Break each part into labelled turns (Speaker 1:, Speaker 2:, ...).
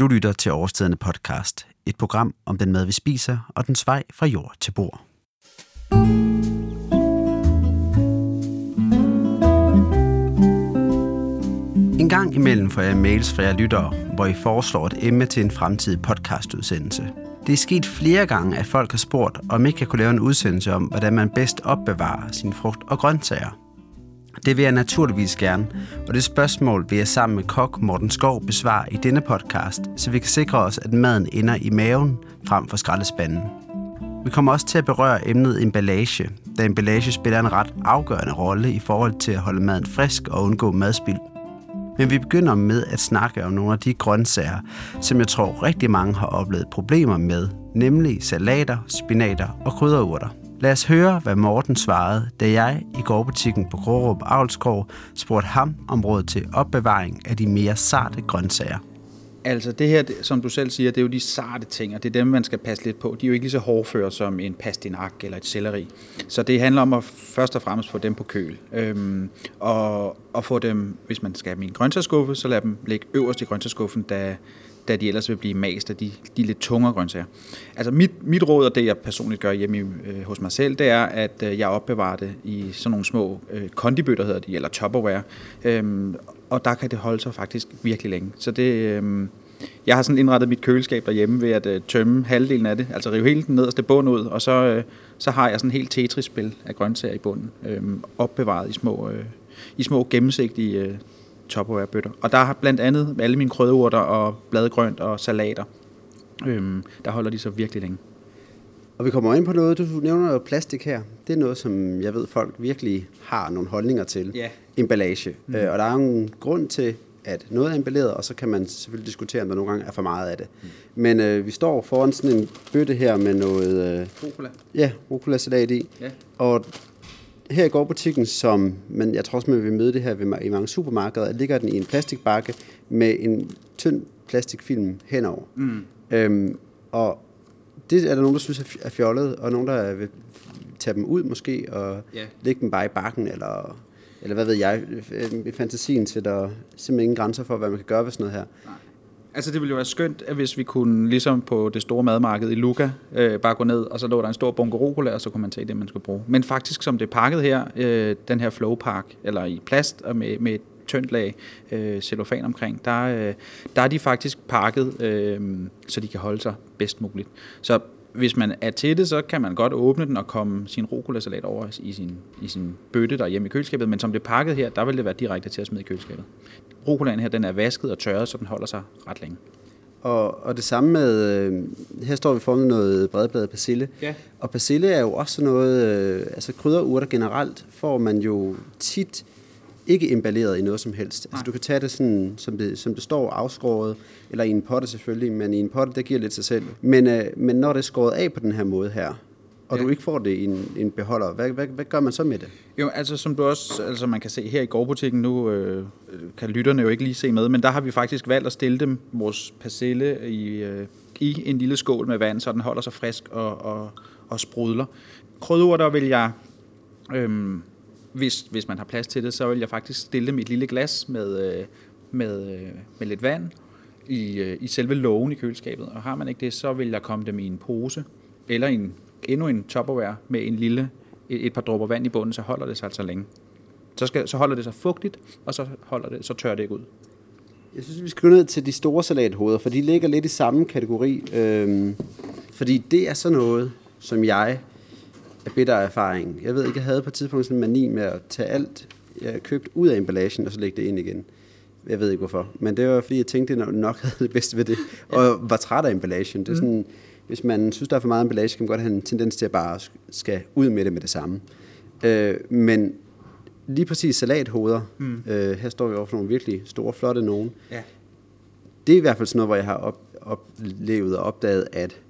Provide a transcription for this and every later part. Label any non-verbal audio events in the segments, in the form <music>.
Speaker 1: Du lytter til Overstedende podcast, et program om den mad, vi spiser og den vej fra jord til bord. En gang imellem får jeg mails fra jer lyttere, hvor I foreslår et emne til en fremtidig podcastudsendelse. Det er sket flere gange, at folk har spurgt, om ikke jeg kunne lave en udsendelse om, hvordan man bedst opbevarer sine frugt- og grøntsager. Det vil jeg naturligvis gerne, og det spørgsmål vil jeg sammen med kok Morten Skov besvare i denne podcast, så vi kan sikre os, at maden ender i maven frem for skraldespanden. Vi kommer også til at berøre emnet emballage, da emballage spiller en ret afgørende rolle i forhold til at holde maden frisk og undgå madspild. Men vi begynder med at snakke om nogle af de grøntsager, som jeg tror rigtig mange har oplevet problemer med, nemlig salater, spinater og krydderurter. Lad os høre, hvad Morten svarede, da jeg i gårdbutikken på Grårup Avlsgård spurgte ham om råd til opbevaring af de mere sarte grøntsager.
Speaker 2: Altså det her, som du selv siger, det er jo de sarte ting, og det er dem, man skal passe lidt på. De er jo ikke lige så hårdføre som en pastinak eller et selleri. Så det handler om at først og fremmest få dem på køl. Øhm, og, og få dem, hvis man skal have min grøntsagsskuffe, så lad dem ligge øverst i grøntsagsskuffen, da, da de ellers vil blive mast af de, de lidt tungere grøntsager. Altså mit, mit råd, og det jeg personligt gør hjemme øh, hos mig selv, det er, at øh, jeg opbevarer det i sådan nogle små øh, kondibøtter, hedder de, eller topperware. Øhm, og der kan det holde sig faktisk virkelig længe. Så det, øh, jeg har sådan indrettet mit køleskab derhjemme ved at øh, tømme halvdelen af det, altså rive hele den nederste bund ud, og så, øh, så har jeg sådan en helt Tetris-spil af grøntsager i bunden, øh, opbevaret i små, øh, i små gennemsigtige øh, Tupperware-bøtter. Og der har blandt andet alle mine krydderurter og bladgrønt og salater. Øhm, der holder de så virkelig længe.
Speaker 1: Og vi kommer ind på noget, du nævner noget plastik her. Det er noget, som jeg ved, folk virkelig har nogle holdninger til.
Speaker 2: Ja.
Speaker 1: Emballage. Mm. Øh, og der er en grund til, at noget er emballeret, og så kan man selvfølgelig diskutere, om der nogle gange er for meget af det. Mm. Men øh, vi står foran sådan en bøtte her med noget... Øh,
Speaker 2: rucola.
Speaker 1: Ja, rucola-salat i.
Speaker 2: Ja.
Speaker 1: Og her i gårdbutikken, som men jeg tror også, man vil møde det her ved, i mange supermarkeder, ligger den i en plastikbakke med en tynd plastikfilm henover.
Speaker 2: Mm.
Speaker 1: Øhm, og det er der nogen, der synes er fjollet, og nogen, der vil tage dem ud måske, og
Speaker 2: Ja.
Speaker 1: lægge dem bare i bakken, eller, eller hvad ved jeg, i fantasien til der er simpelthen ingen grænser for, hvad man kan gøre ved sådan noget her.
Speaker 2: Altså det ville jo være skønt, at hvis vi kunne, ligesom på det store madmarked i Luca, øh, bare gå ned, og så lå der en stor bunke rucola, og så kunne man tage det, man skulle bruge. Men faktisk, som det er pakket her, øh, den her flowpack, eller i plast og med, med et tyndt lag øh, cellofan omkring, der, øh, der er de faktisk pakket, øh, så de kan holde sig bedst muligt. Så hvis man er til det, så kan man godt åbne den og komme sin rucola-salat over i sin, i sin bøtte derhjemme i køleskabet, men som det er pakket her, der vil det være direkte til at smide i køleskabet. Rucolaen her, den er vasket og tørret, så den holder sig ret længe.
Speaker 1: Og, og det samme med, øh, her står vi foran noget bredbladet persille.
Speaker 2: Ja.
Speaker 1: Og persille er jo også noget, øh, altså krydderurter generelt får man jo tit ikke emballeret i noget som helst. Altså du kan tage det sådan, som det, som det står, afskåret, eller i en potte selvfølgelig, men i en potte, der giver lidt sig selv. Men, øh, men når det er skåret af på den her måde her, og
Speaker 2: Ja.
Speaker 1: du ikke får det i en, en beholder, hvad, hvad, hvad gør man så med det?
Speaker 2: Jo, altså som du også, altså man kan se her i gårdbutikken, nu øh, kan lytterne jo ikke lige se med, men der har vi faktisk valgt at stille dem vores persille i, øh, i en lille skål med vand, så den holder sig frisk og, og, og sprudler. Krydderurter vil jeg, øh, hvis, hvis man har plads til det, så vil jeg faktisk stille dem i et lille glas med, øh, med, øh, med lidt vand i, øh, i selve lågen i køleskabet. Og har man ikke det, så vil jeg komme dem i en pose, eller en, endnu en Tupperware med en lille, et, et par dråber vand i bunden, så holder det sig altså længe. Så, skal, så holder det sig fugtigt, og så, holder det, så tør det ikke ud.
Speaker 1: Jeg synes, vi skal gå ned til de store salathoveder, for de ligger lidt i samme kategori. Øhm, fordi det er sådan noget, som jeg af bitter erfaring. Jeg ved ikke, jeg havde på et tidspunkt sådan en mani med at tage alt, jeg købte ud af emballagen, og så lægge det ind igen. Jeg ved ikke hvorfor. Men det var fordi, jeg tænkte, at jeg nok havde det bedste ved det. Og var træt af emballagen. Det er sådan, hvis man synes, der er for meget emballage, kan man godt have en tendens til at bare sk- skal ud med det med det samme. Øh, men lige præcis salathoveder, mm. øh, her står vi over for nogle virkelig store, flotte nogen
Speaker 2: Ja.
Speaker 1: det er i hvert fald sådan noget, hvor jeg har op, oplevet og opdaget, at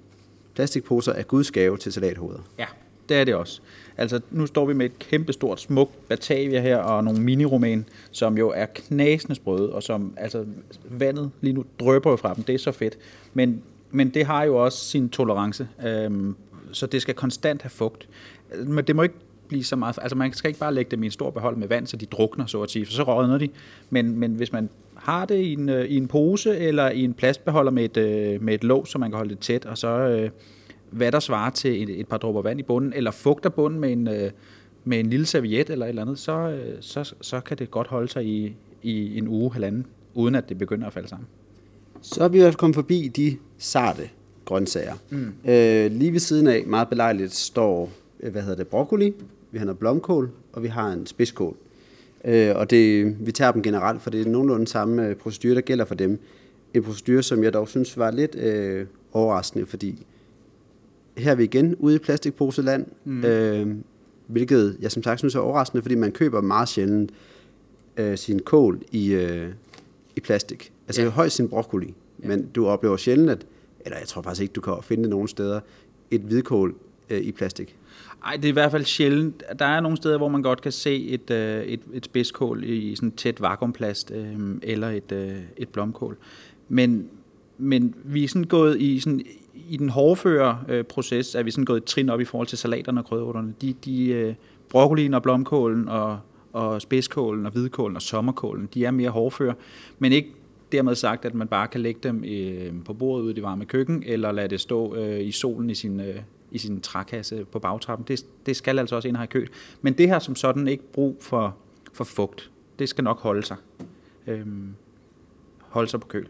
Speaker 1: plastikposer er Guds gave til salathoveder.
Speaker 2: Ja, det er det også. Altså, nu står vi med et kæmpestort, smukt Batavia her, og nogle mini som jo er knasende sprøde, og som, altså, vandet lige nu drøber jo fra dem. Det er så fedt. Men, men det har jo også sin tolerance, øhm, så det skal konstant have fugt. Men det må ikke blive så meget... Altså, man skal ikke bare lægge dem i en stor behold med vand, så de drukner, så at sige, for så rådner de. Men, men hvis man har det i en, øh, i en pose eller i en plastbeholder med et, øh, med et låg, så man kan holde det tæt, og så øh, hvad der svarer til et, et par dråber vand i bunden, eller fugter bunden med en, øh, med en lille serviet eller et eller andet, så, øh, så, så kan det godt holde sig i, i en uge, halvanden, uden at det begynder at falde sammen.
Speaker 1: Så er vi i kommet forbi de sarte grøntsager. Mm. Øh, lige ved siden af, meget belejligt, står, øh, hvad hedder det, broccoli, vi har noget blomkål, og vi har en spidskål. Øh, og det, vi tager dem generelt, for det er nogenlunde samme øh, procedure, der gælder for dem. En procedure, som jeg dog synes var lidt øh, overraskende, fordi her er vi igen ude i plastikposeland, mm. øh, hvilket jeg som sagt synes er overraskende, fordi man køber meget sjældent øh, sin kål i, øh, i plastik. Altså ja. højst sin broccoli, ja. men du oplever sjældent, at, eller jeg tror faktisk ikke, du kan finde det nogen steder, et hvidkål øh, i plastik.
Speaker 2: Nej, det er i hvert fald sjældent. Der er nogle steder, hvor man godt kan se et, øh, et, et spidskål i sådan tæt vakuumplast, øh, eller et, øh, et blomkål. Men, men vi er sådan gået i, sådan, i den hårdføre proces, er vi sådan gået et trin op i forhold til salaterne og krydderurterne. De, de, broccolien og blomkålen og, og spidskålen og hvidkålen og sommerkålen, de er mere hårdføre, men ikke dermed sagt, at man bare kan lægge dem øh, på bordet ude i det varme køkken, eller lade det stå øh, i solen i sin, øh, i sin trækasse på bagtrappen. Det, det skal altså også ind have køl. Men det har som sådan ikke brug for, for fugt. Det skal nok holde sig. Øhm, holde sig på køl.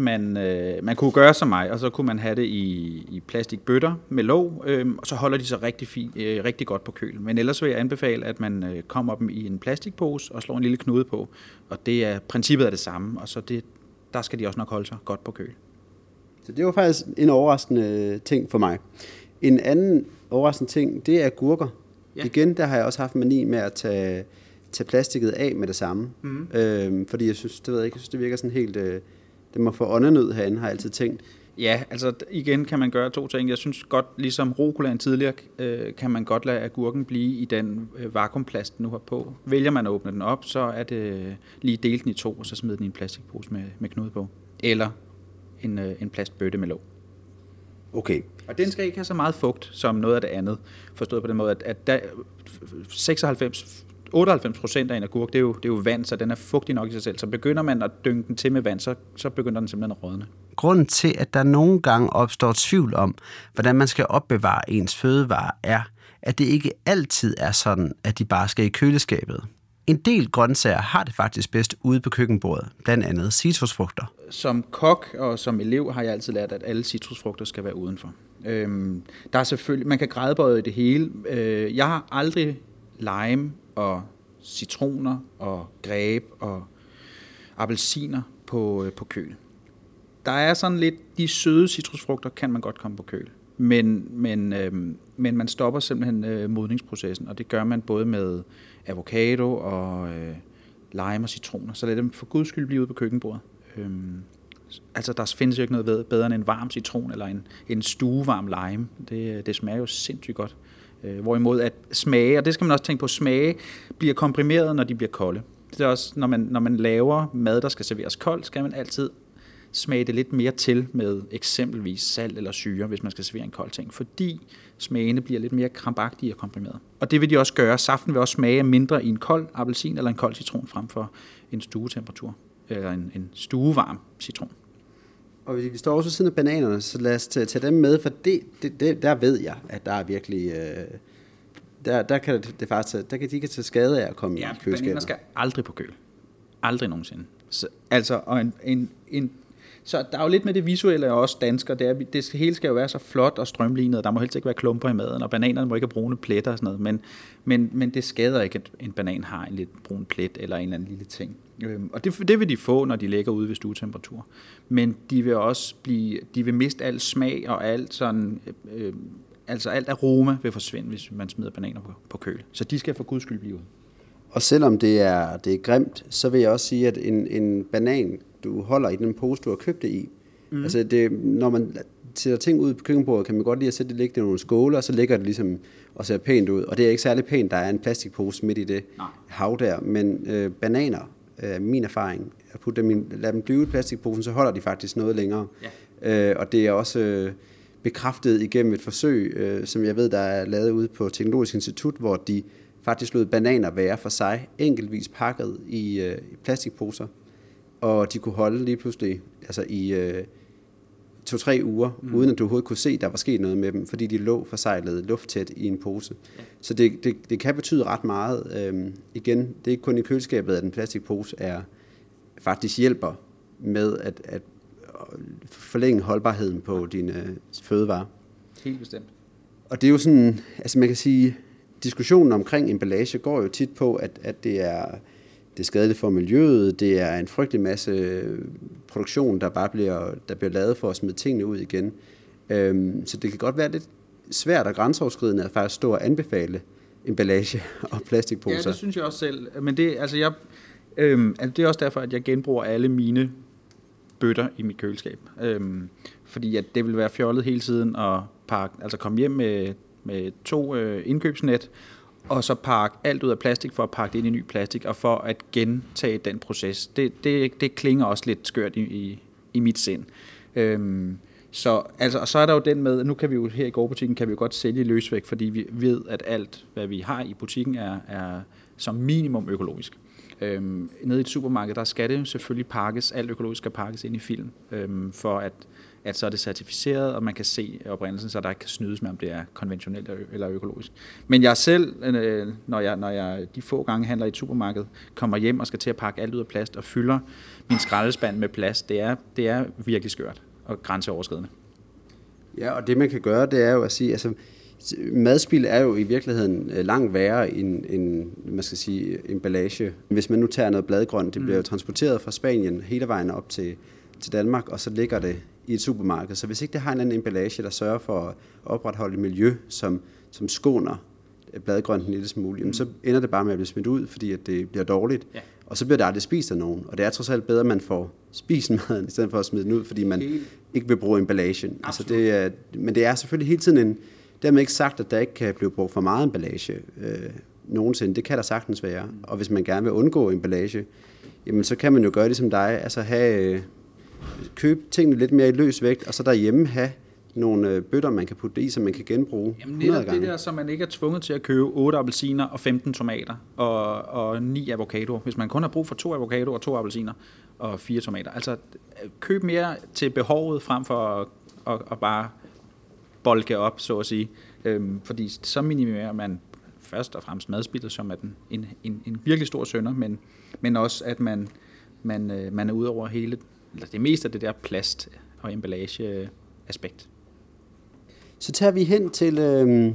Speaker 2: Man, øh, man kunne gøre som mig, og så kunne man have det i, i plastikbøtter med låg, øh, og så holder de sig rigtig, fi, øh, rigtig godt på køl. Men ellers vil jeg anbefale, at man øh, kommer dem i en plastikpose og slår en lille knude på. Og det er princippet er det samme, og så det, der skal de også nok holde sig godt på køl.
Speaker 1: Så det var faktisk en overraskende ting for mig. En anden overraskende ting, det er gurker. Ja. Igen, der har jeg også haft mani med at tage, tage plastikket af med det samme. Mm. Øhm, fordi jeg synes, det ved jeg ikke, jeg synes, det virker sådan helt... Øh, det må få åndenød herinde, har jeg altid tænkt.
Speaker 2: Ja, altså igen kan man gøre to ting. Jeg synes godt, ligesom rocolaen tidligere, øh, kan man godt lade agurken blive i den øh, vakuumplast, nu har på. Vælger man at åbne den op, så er det lige delt den i to, og så smider den i en plastikpose med, med knude på. Eller en, øh, en plastbøtte med låg.
Speaker 1: Okay.
Speaker 2: Og den skal ikke have så meget fugt som noget af det andet. Forstået på den måde, at, at der, 96 98 procent af en agurk, det er, jo, det er jo vand, så den er fugtig nok i sig selv. Så begynder man at dynge den til med vand, så, så begynder den simpelthen at rådne.
Speaker 1: Grunden til, at der nogle gange opstår tvivl om, hvordan man skal opbevare ens fødevarer, er, at det ikke altid er sådan, at de bare skal i køleskabet. En del grøntsager har det faktisk bedst ude på køkkenbordet, blandt andet citrusfrugter.
Speaker 2: Som kok og som elev har jeg altid lært, at alle citrusfrugter skal være udenfor. Øhm, der er selvfølgelig, man kan grædebøje det hele. Øh, jeg har aldrig lime og citroner og greb og appelsiner på, øh, på køl. Der er sådan lidt, de søde citrusfrugter kan man godt komme på køl. Men, men, øh, men man stopper simpelthen øh, modningsprocessen, og det gør man både med avocado og øh, lime og citroner. Så lad dem for guds skyld blive ude på køkkenbordet. Øh, altså, der findes jo ikke noget bedre end en varm citron eller en, en stuevarm lime. Det, øh, det smager jo sindssygt godt. Øh, hvorimod at smage, og det skal man også tænke på, smage bliver komprimeret, når de bliver kolde. Det er også, når man, når man laver mad, der skal serveres koldt, skal man altid smage det lidt mere til med eksempelvis salt eller syre, hvis man skal servere en kold ting, fordi smagene bliver lidt mere krampagtige og komprimeret. Og det vil de også gøre. Saften vil også smage mindre i en kold appelsin eller en kold citron frem for en stuetemperatur, eller en, en stuevarm citron.
Speaker 1: Og vi står også ved siden af bananerne, så lad os tage, tage dem med, for det, det, det, der ved jeg, at der er virkelig... Øh, der, der kan det, det faktisk, der kan de kan tage skade af at komme ja, i køleskabet.
Speaker 2: bananer skal aldrig på køl. Aldrig nogensinde. Så, altså, og en, en, en så der er jo lidt med det visuelle også dansker. Det, er, det hele skal jo være så flot og strømlignet, og der må helst ikke være klumper i maden, og bananerne må ikke have brune pletter og sådan noget. Men, men, men det skader ikke, at en banan har en lidt brun plet eller en eller anden lille ting. Øhm, og det, det vil de få, når de ligger ude ved stuetemperatur. Men de vil også blive, de vil miste al smag og alt sådan, øh, altså alt aroma vil forsvinde, hvis man smider bananer på, på køl. Så de skal for guds skyld blive ude.
Speaker 1: Og selvom det er, det er grimt, så vil jeg også sige, at en, en banan, du holder i den pose, du har købt det i, mm. altså det, når man sætter ting ud på køkkenbordet, kan man godt lide at sætte det liggende i nogle skåle, og så ligger det ligesom og ser pænt ud. Og det er ikke særlig pænt, der er en plastikpose midt i det Nej. hav der, men øh, bananer, øh, min erfaring, at putte dem i, lade dem blive i plastikposen, så holder de faktisk noget længere. Ja. Øh, og det er også øh, bekræftet igennem et forsøg, øh, som jeg ved, der er lavet ude på Teknologisk Institut, hvor de faktisk lod bananer være for sig, enkeltvis pakket i, øh, i plastikposer. og de kunne holde lige pludselig altså i øh, to-tre uger, mm. uden at du overhovedet kunne se, at der var sket noget med dem, fordi de lå forsejlet lufttæt i en pose. Ja. Så det, det, det kan betyde ret meget. Øhm, igen, det er ikke kun i køleskabet, at en plastikpose er, faktisk hjælper med at, at forlænge holdbarheden på dine fødevarer.
Speaker 2: Helt bestemt.
Speaker 1: Og det er jo sådan, altså man kan sige, diskussionen omkring emballage går jo tit på, at, at det er det er skadeligt for miljøet, det er en frygtelig masse produktion, der bare bliver, der bliver lavet for at smide tingene ud igen. Øhm, så det kan godt være lidt svært og grænseoverskridende at faktisk stå og anbefale emballage <laughs> og plastikposer.
Speaker 2: Ja, det synes jeg også selv. Men det, altså jeg, øhm, altså det er også derfor, at jeg genbruger alle mine bøtter i mit køleskab. Øhm, fordi at det vil være fjollet hele tiden at pakke, altså komme hjem med, med to øh, indkøbsnet, og så pakke alt ud af plastik for at pakke det ind i ny plastik, og for at gentage den proces. Det, det, det klinger også lidt skørt i, i, i mit sind. Øhm, så, altså, og så er der jo den med, nu kan vi jo her i gårdbutikken, kan vi jo godt sælge løsvægt, fordi vi ved, at alt, hvad vi har i butikken, er, er som minimum økologisk. Øhm, nede i et supermarked, der skal det selvfølgelig pakkes, alt økologisk skal pakkes ind i film, øhm, for at at så er det certificeret, og man kan se oprindelsen, så der ikke kan snydes med, om det er konventionelt eller økologisk. Men jeg selv, øh, når jeg, når jeg de få gange handler i et supermarked, kommer hjem og skal til at pakke alt ud af plast og fylder min skraldespand med plast, det er, det er virkelig skørt og grænseoverskridende.
Speaker 1: Ja, og det man kan gøre, det er jo at sige, altså madspil er jo i virkeligheden øh, langt værre end, end man skal sige, emballage. Hvis man nu tager noget bladgrønt, det bliver jo mm. transporteret fra Spanien hele vejen op til, til Danmark, og så ligger det i et supermarked. Så hvis ikke det har en anden emballage, der sørger for at opretholde et miljø, som, som skåner bladgrønt en lille smule, jamen, så ender det bare med at blive smidt ud, fordi at det bliver dårligt. Ja. Og så bliver det aldrig spist af nogen. Og det er trods alt bedre, at man får spist <laughs> maden, i stedet for at smide den ud, fordi man Helt. ikke vil bruge emballagen. Altså det er, men det er selvfølgelig hele tiden en... Dermed ikke sagt, at der ikke kan blive brugt for meget emballage øh, nogensinde. Det kan der sagtens være. Og hvis man gerne vil undgå emballage, jamen så kan man jo gøre det som dig. Altså have købe tingene lidt mere i løs vægt, og så derhjemme have nogle øh, bøtter, man kan putte i, som man kan genbruge
Speaker 2: Jamen netop det der, så man ikke er tvunget til at købe 8 appelsiner og 15 tomater og, og 9 avocadoer. Hvis man kun har brug for to avocadoer og to appelsiner og fire tomater. Altså køb mere til behovet frem for at, at, at bare bolke op, så at sige. Øhm, fordi så minimerer man først og fremmest madspillet, som er den, en, en, en virkelig stor sønder, men, men også at man, man, øh, man er ude over hele eller det meste af det der plast- og emballage-aspekt.
Speaker 1: Så tager vi hen til, øh,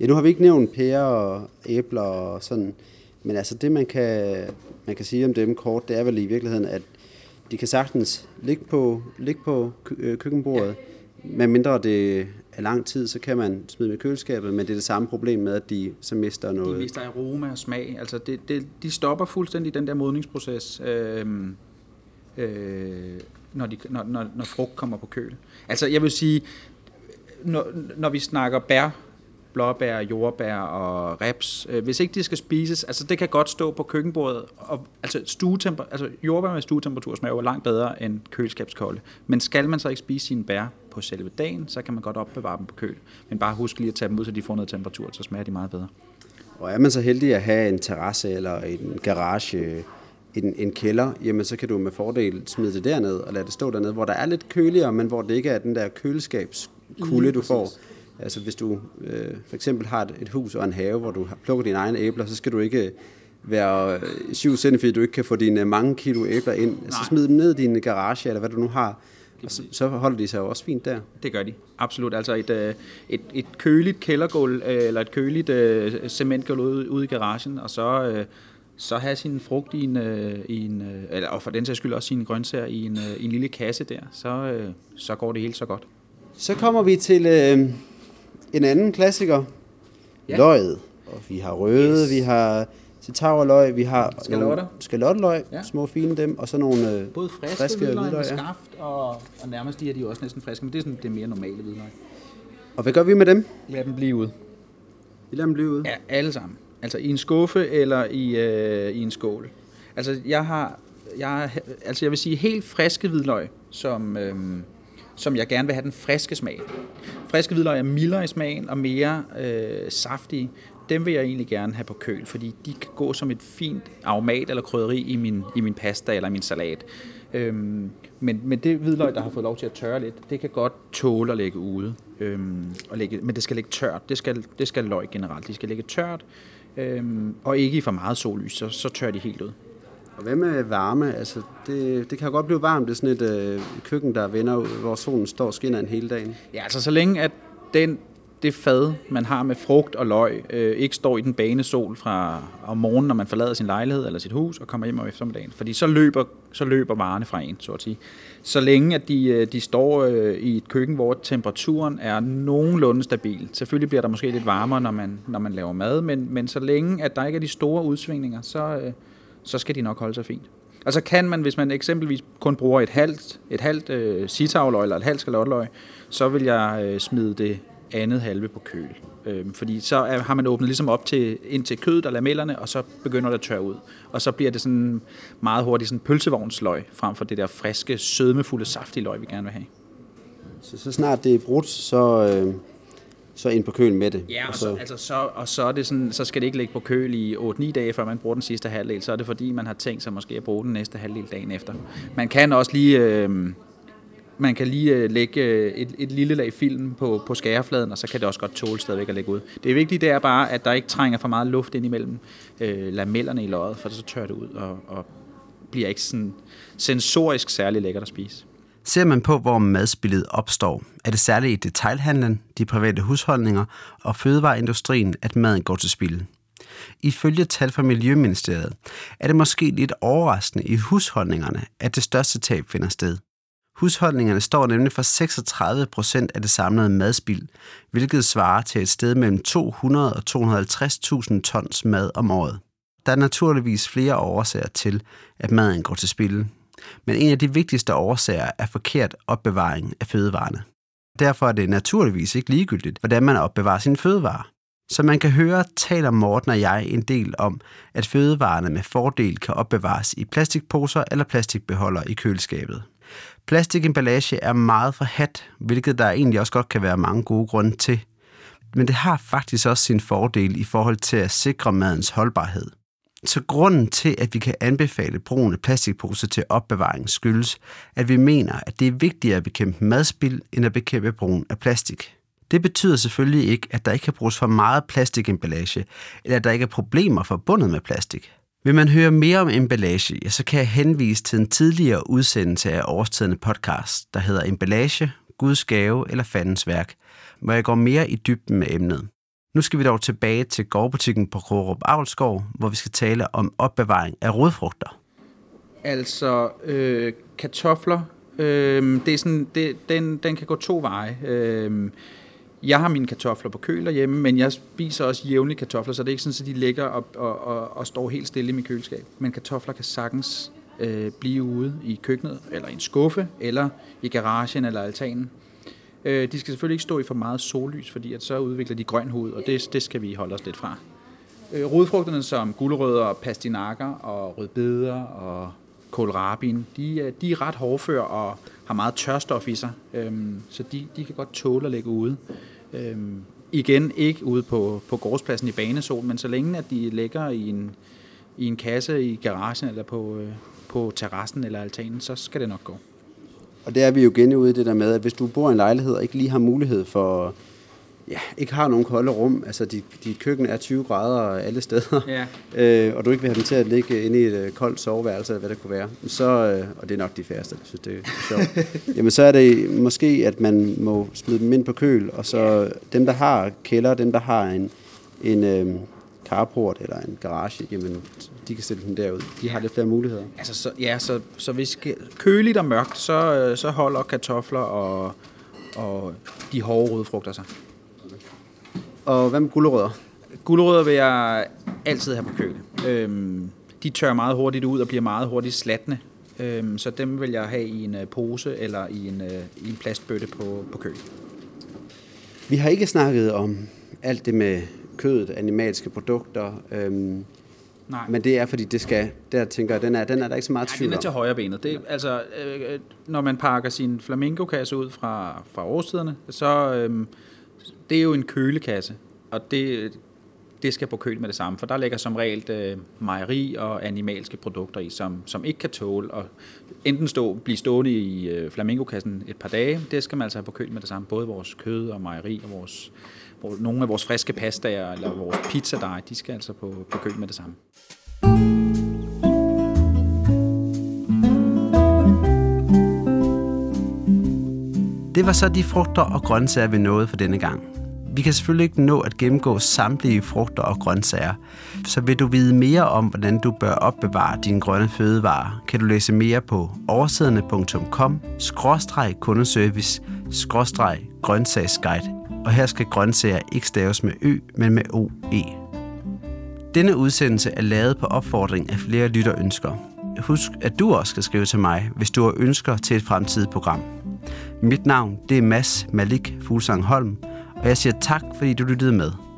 Speaker 1: ja nu har vi ikke nævnt pærer og æbler og sådan, men altså det man kan, man kan sige om dem kort, det er vel i virkeligheden, at de kan sagtens ligge på, ligge på øh, køkkenbordet, ja. med mindre det er lang tid, så kan man smide med køleskabet, men det er det samme problem med, at de så mister noget.
Speaker 2: De mister aroma og smag. Altså det, det, de stopper fuldstændig den der modningsproces. Øh, øh, når, de, når, når, når frugt kommer på køl. Altså jeg vil sige, når, når vi snakker bær, blåbær, jordbær og reps, øh, hvis ikke de skal spises, altså det kan godt stå på køkkenbordet, og, altså, stuetemper, altså jordbær med stuetemperatur smager jo langt bedre end køleskabskolde. Men skal man så ikke spise sine bær på selve dagen, så kan man godt opbevare dem på køl. Men bare husk lige at tage dem ud, så de får noget temperatur, så smager de meget bedre.
Speaker 1: Og er man så heldig at have en terrasse eller en garage, en, en kælder, jamen så kan du med fordel smide det derned og lade det stå dernede, hvor der er lidt køligere, men hvor det ikke er den der køleskabskulde, du får. Altså hvis du øh, for eksempel har et, et hus og en have, hvor du plukker dine egne æbler, så skal du ikke være 7 cm, fordi du ikke kan få dine mange kilo æbler ind. Nej. Så smid dem ned i din garage, eller hvad du nu har. Og så, så holder de sig jo også fint der.
Speaker 2: Det gør de, absolut. Altså et, øh, et, et køligt kældergulv, øh, eller et køligt uh, cementgulv ude, ude i garagen, og så, uh, så have sin frugt i en, øh, i en øh, eller, og for den sags skyld også sine grøntsager i en, øh, i en lille kasse der, så, øh, så går det helt så godt.
Speaker 1: Så kommer vi til øh, en anden klassiker, ja. løget. Og vi har røde, yes. vi har citaurløg, vi har
Speaker 2: skalotter,
Speaker 1: skalotteløg, ja. små fine dem, og så nogle øh,
Speaker 2: Både friske, friske hvidløg, hvidløg, med skaft, og, og nærmest de er de også næsten friske, men det er sådan det mere normale hvidløg.
Speaker 1: Og hvad gør vi med dem?
Speaker 2: Lad dem blive ud.
Speaker 1: Vi lader dem blive ud?
Speaker 2: Ja, alle sammen. Altså i en skuffe eller i, øh, i en skål. Altså jeg har, jeg, altså jeg vil sige helt friske hvidløg, som, øh, som jeg gerne vil have den friske smag. Friske hvidløg er mildere i smagen og mere øh, saftige. dem vil jeg egentlig gerne have på køl, fordi de kan gå som et fint aromat eller krydderi i min, i min pasta eller min salat. Øhm, men, men det hvidløg, der har fået lov til at tørre lidt, det kan godt tåle at lægge ude. Øhm, og lægge, men det skal ligge tørt. Det skal, det skal løg generelt. De skal ligge tørt, øhm, og ikke i for meget sollys, så, så tør de helt ud.
Speaker 1: Og hvad med varme? Altså, det, det kan godt blive varmt. Det er sådan et øh, køkken, der vender hvor solen står og skinner en hele dagen.
Speaker 2: Ja, altså så længe at den, det fad, man har med frugt og løg, øh, ikke står i den bane sol fra om morgenen, når man forlader sin lejlighed eller sit hus og kommer hjem om eftermiddagen. Fordi så løber, så løber varerne fra en, så at sige. Så længe at de, øh, de står øh, i et køkken, hvor temperaturen er nogenlunde stabil. Selvfølgelig bliver der måske lidt varmere, når man, når man laver mad, men, men så længe at der ikke er de store udsvingninger, så, øh, så skal de nok holde sig fint. Og så kan man, hvis man eksempelvis kun bruger et halvt, et halvt øh, sitavløg eller et halvt skalotløg, så vil jeg øh, smide det andet halve på køl. Øh, fordi så er, har man åbnet ligesom op til, ind til kødet og lamellerne, og så begynder det at tørre ud. Og så bliver det sådan meget hurtigt sådan pølsevognsløg, frem for det der friske, sødmefulde, saftige løg, vi gerne vil have.
Speaker 1: Så, så snart det er brudt, så, øh, så ind på køl med det.
Speaker 2: Ja, og så, altså så, og så, er det sådan, så skal det ikke ligge på køl i 8-9 dage, før man bruger den sidste halvdel. Så er det fordi, man har tænkt sig måske at bruge den næste halvdel dagen efter. Man kan også lige... Øh, man kan lige øh, lægge øh, et, et lille lag film på, på skærefladen, og så kan det også godt tåle stadigvæk at lægge ud. Det vigtige det er bare, at der ikke trænger for meget luft ind imellem øh, lamellerne i løjet, for så tør det ud og, og bliver ikke sådan sensorisk særlig lækkert at spise.
Speaker 1: Ser man på, hvor madspillet opstår, er det særligt i detailhandlen, de private husholdninger og fødevareindustrien, at maden går til spil. Ifølge tal fra Miljøministeriet er det måske lidt overraskende i husholdningerne, at det største tab finder sted. Husholdningerne står nemlig for 36 procent af det samlede madspild, hvilket svarer til et sted mellem 200 og 250.000 tons mad om året. Der er naturligvis flere årsager til, at maden går til spil, men en af de vigtigste årsager er forkert opbevaring af fødevarene. Derfor er det naturligvis ikke ligegyldigt, hvordan man opbevarer sine fødevarer. Som man kan høre, taler Morten og jeg en del om, at fødevarene med fordel kan opbevares i plastikposer eller plastikbeholder i køleskabet. Plastikemballage er meget forhat, hvilket der egentlig også godt kan være mange gode grunde til. Men det har faktisk også sin fordel i forhold til at sikre madens holdbarhed. Så grunden til, at vi kan anbefale brugen af plastikposer til opbevaring skyldes, at vi mener, at det er vigtigere at bekæmpe madspild, end at bekæmpe brugen af plastik. Det betyder selvfølgelig ikke, at der ikke kan bruges for meget plastikemballage, eller at der ikke er problemer forbundet med plastik. Vil man høre mere om emballage, ja, så kan jeg henvise til en tidligere udsendelse af Årstidende podcast, der hedder Emballage, Guds gave eller fandens værk, hvor jeg går mere i dybden med emnet. Nu skal vi dog tilbage til gårdbutikken på Krogerup Avlskov, hvor vi skal tale om opbevaring af rodfrugter.
Speaker 2: Altså øh, kartofler, øh, det er sådan, det, den, den kan gå to veje. Øh, jeg har mine kartofler på køl hjemme, men jeg spiser også jævnligt kartofler, så det er ikke sådan, at de ligger og, og, og, og står helt stille i mit køleskab. Men kartofler kan sagtens øh, blive ude i køkkenet, eller i en skuffe, eller i garagen eller altanen. Øh, de skal selvfølgelig ikke stå i for meget sollys, fordi at så udvikler de grøn hud, og det, det skal vi holde os lidt fra. Øh, rodfrugterne som gulerødder, pastinakker og rødbeder og kålrabien, de, øh, de er ret hårdfør og har meget tørstof i sig, øhm, så de, de kan godt tåle at ligge ude. Øhm, igen ikke ude på, på gårdspladsen i banesol, men så længe at de ligger i en, i en kasse i garagen eller på, øh, på terrassen eller altanen, så skal det nok gå.
Speaker 1: Og det er vi jo igen ude i det der med, at hvis du bor i en lejlighed og ikke lige har mulighed for ja, ikke har nogen kolde rum. Altså, dit, dit køkken er 20 grader alle steder, ja. <laughs> øh, og du ikke vil have dem til at ligge inde i et øh, koldt soveværelse, eller hvad det kunne være, så, øh, og det er nok de færreste, der synes, det er <laughs> sjovt, jamen så er det måske, at man må smide dem ind på køl, og så ja. dem, der har kælder, dem, der har en, en øh, carport eller en garage, jamen, de kan stille dem derud. De har lidt flere muligheder.
Speaker 2: Altså, så, ja, så, så hvis køligt og mørkt, så, øh, så holder kartofler og, og de hårde rødfrugter sig.
Speaker 1: Og hvad med gulerødder?
Speaker 2: Gulerødder vil jeg altid have på køl. Øhm, de tør meget hurtigt ud og bliver meget hurtigt slatne. Øhm, så dem vil jeg have i en uh, pose eller i en, uh, i en plastbøtte på, på køl.
Speaker 1: Vi har ikke snakket om alt det med kødet, animalske produkter. Øhm, Nej. Men det er, fordi det skal, der tænker jeg, den er, den er der ikke så meget tvivl
Speaker 2: om. den er til højre benet. Det, altså, øh, når man pakker sin flamingo-kasse ud fra, fra årstiderne, så, øh, det er jo en kølekasse, og det, det skal på køl med det samme, for der ligger som regel øh, mejeri og animalske produkter i, som, som ikke kan tåle at enten stå, blive stående i øh, flamingokassen et par dage. Det skal man altså have på køl med det samme, både vores kød og mejeri og vores, vores, nogle af vores friske pastaer eller vores pizzadej, de skal altså på, på køl med det samme.
Speaker 1: Det var så de frugter og grøntsager, vi nåede for denne gang. Vi kan selvfølgelig ikke nå at gennemgå samtlige frugter og grøntsager, så vil du vide mere om, hvordan du bør opbevare dine grønne fødevarer, kan du læse mere på oversiderne.com kundeservice grøntsagsguide, og her skal grøntsager ikke staves med ø, men med OE. Denne udsendelse er lavet på opfordring af flere lytterønsker. Husk, at du også skal skrive til mig, hvis du har ønsker til et fremtidigt program. Mit navn det er Mads Malik Fuglsang Holm, og jeg siger tak, fordi du lyttede med.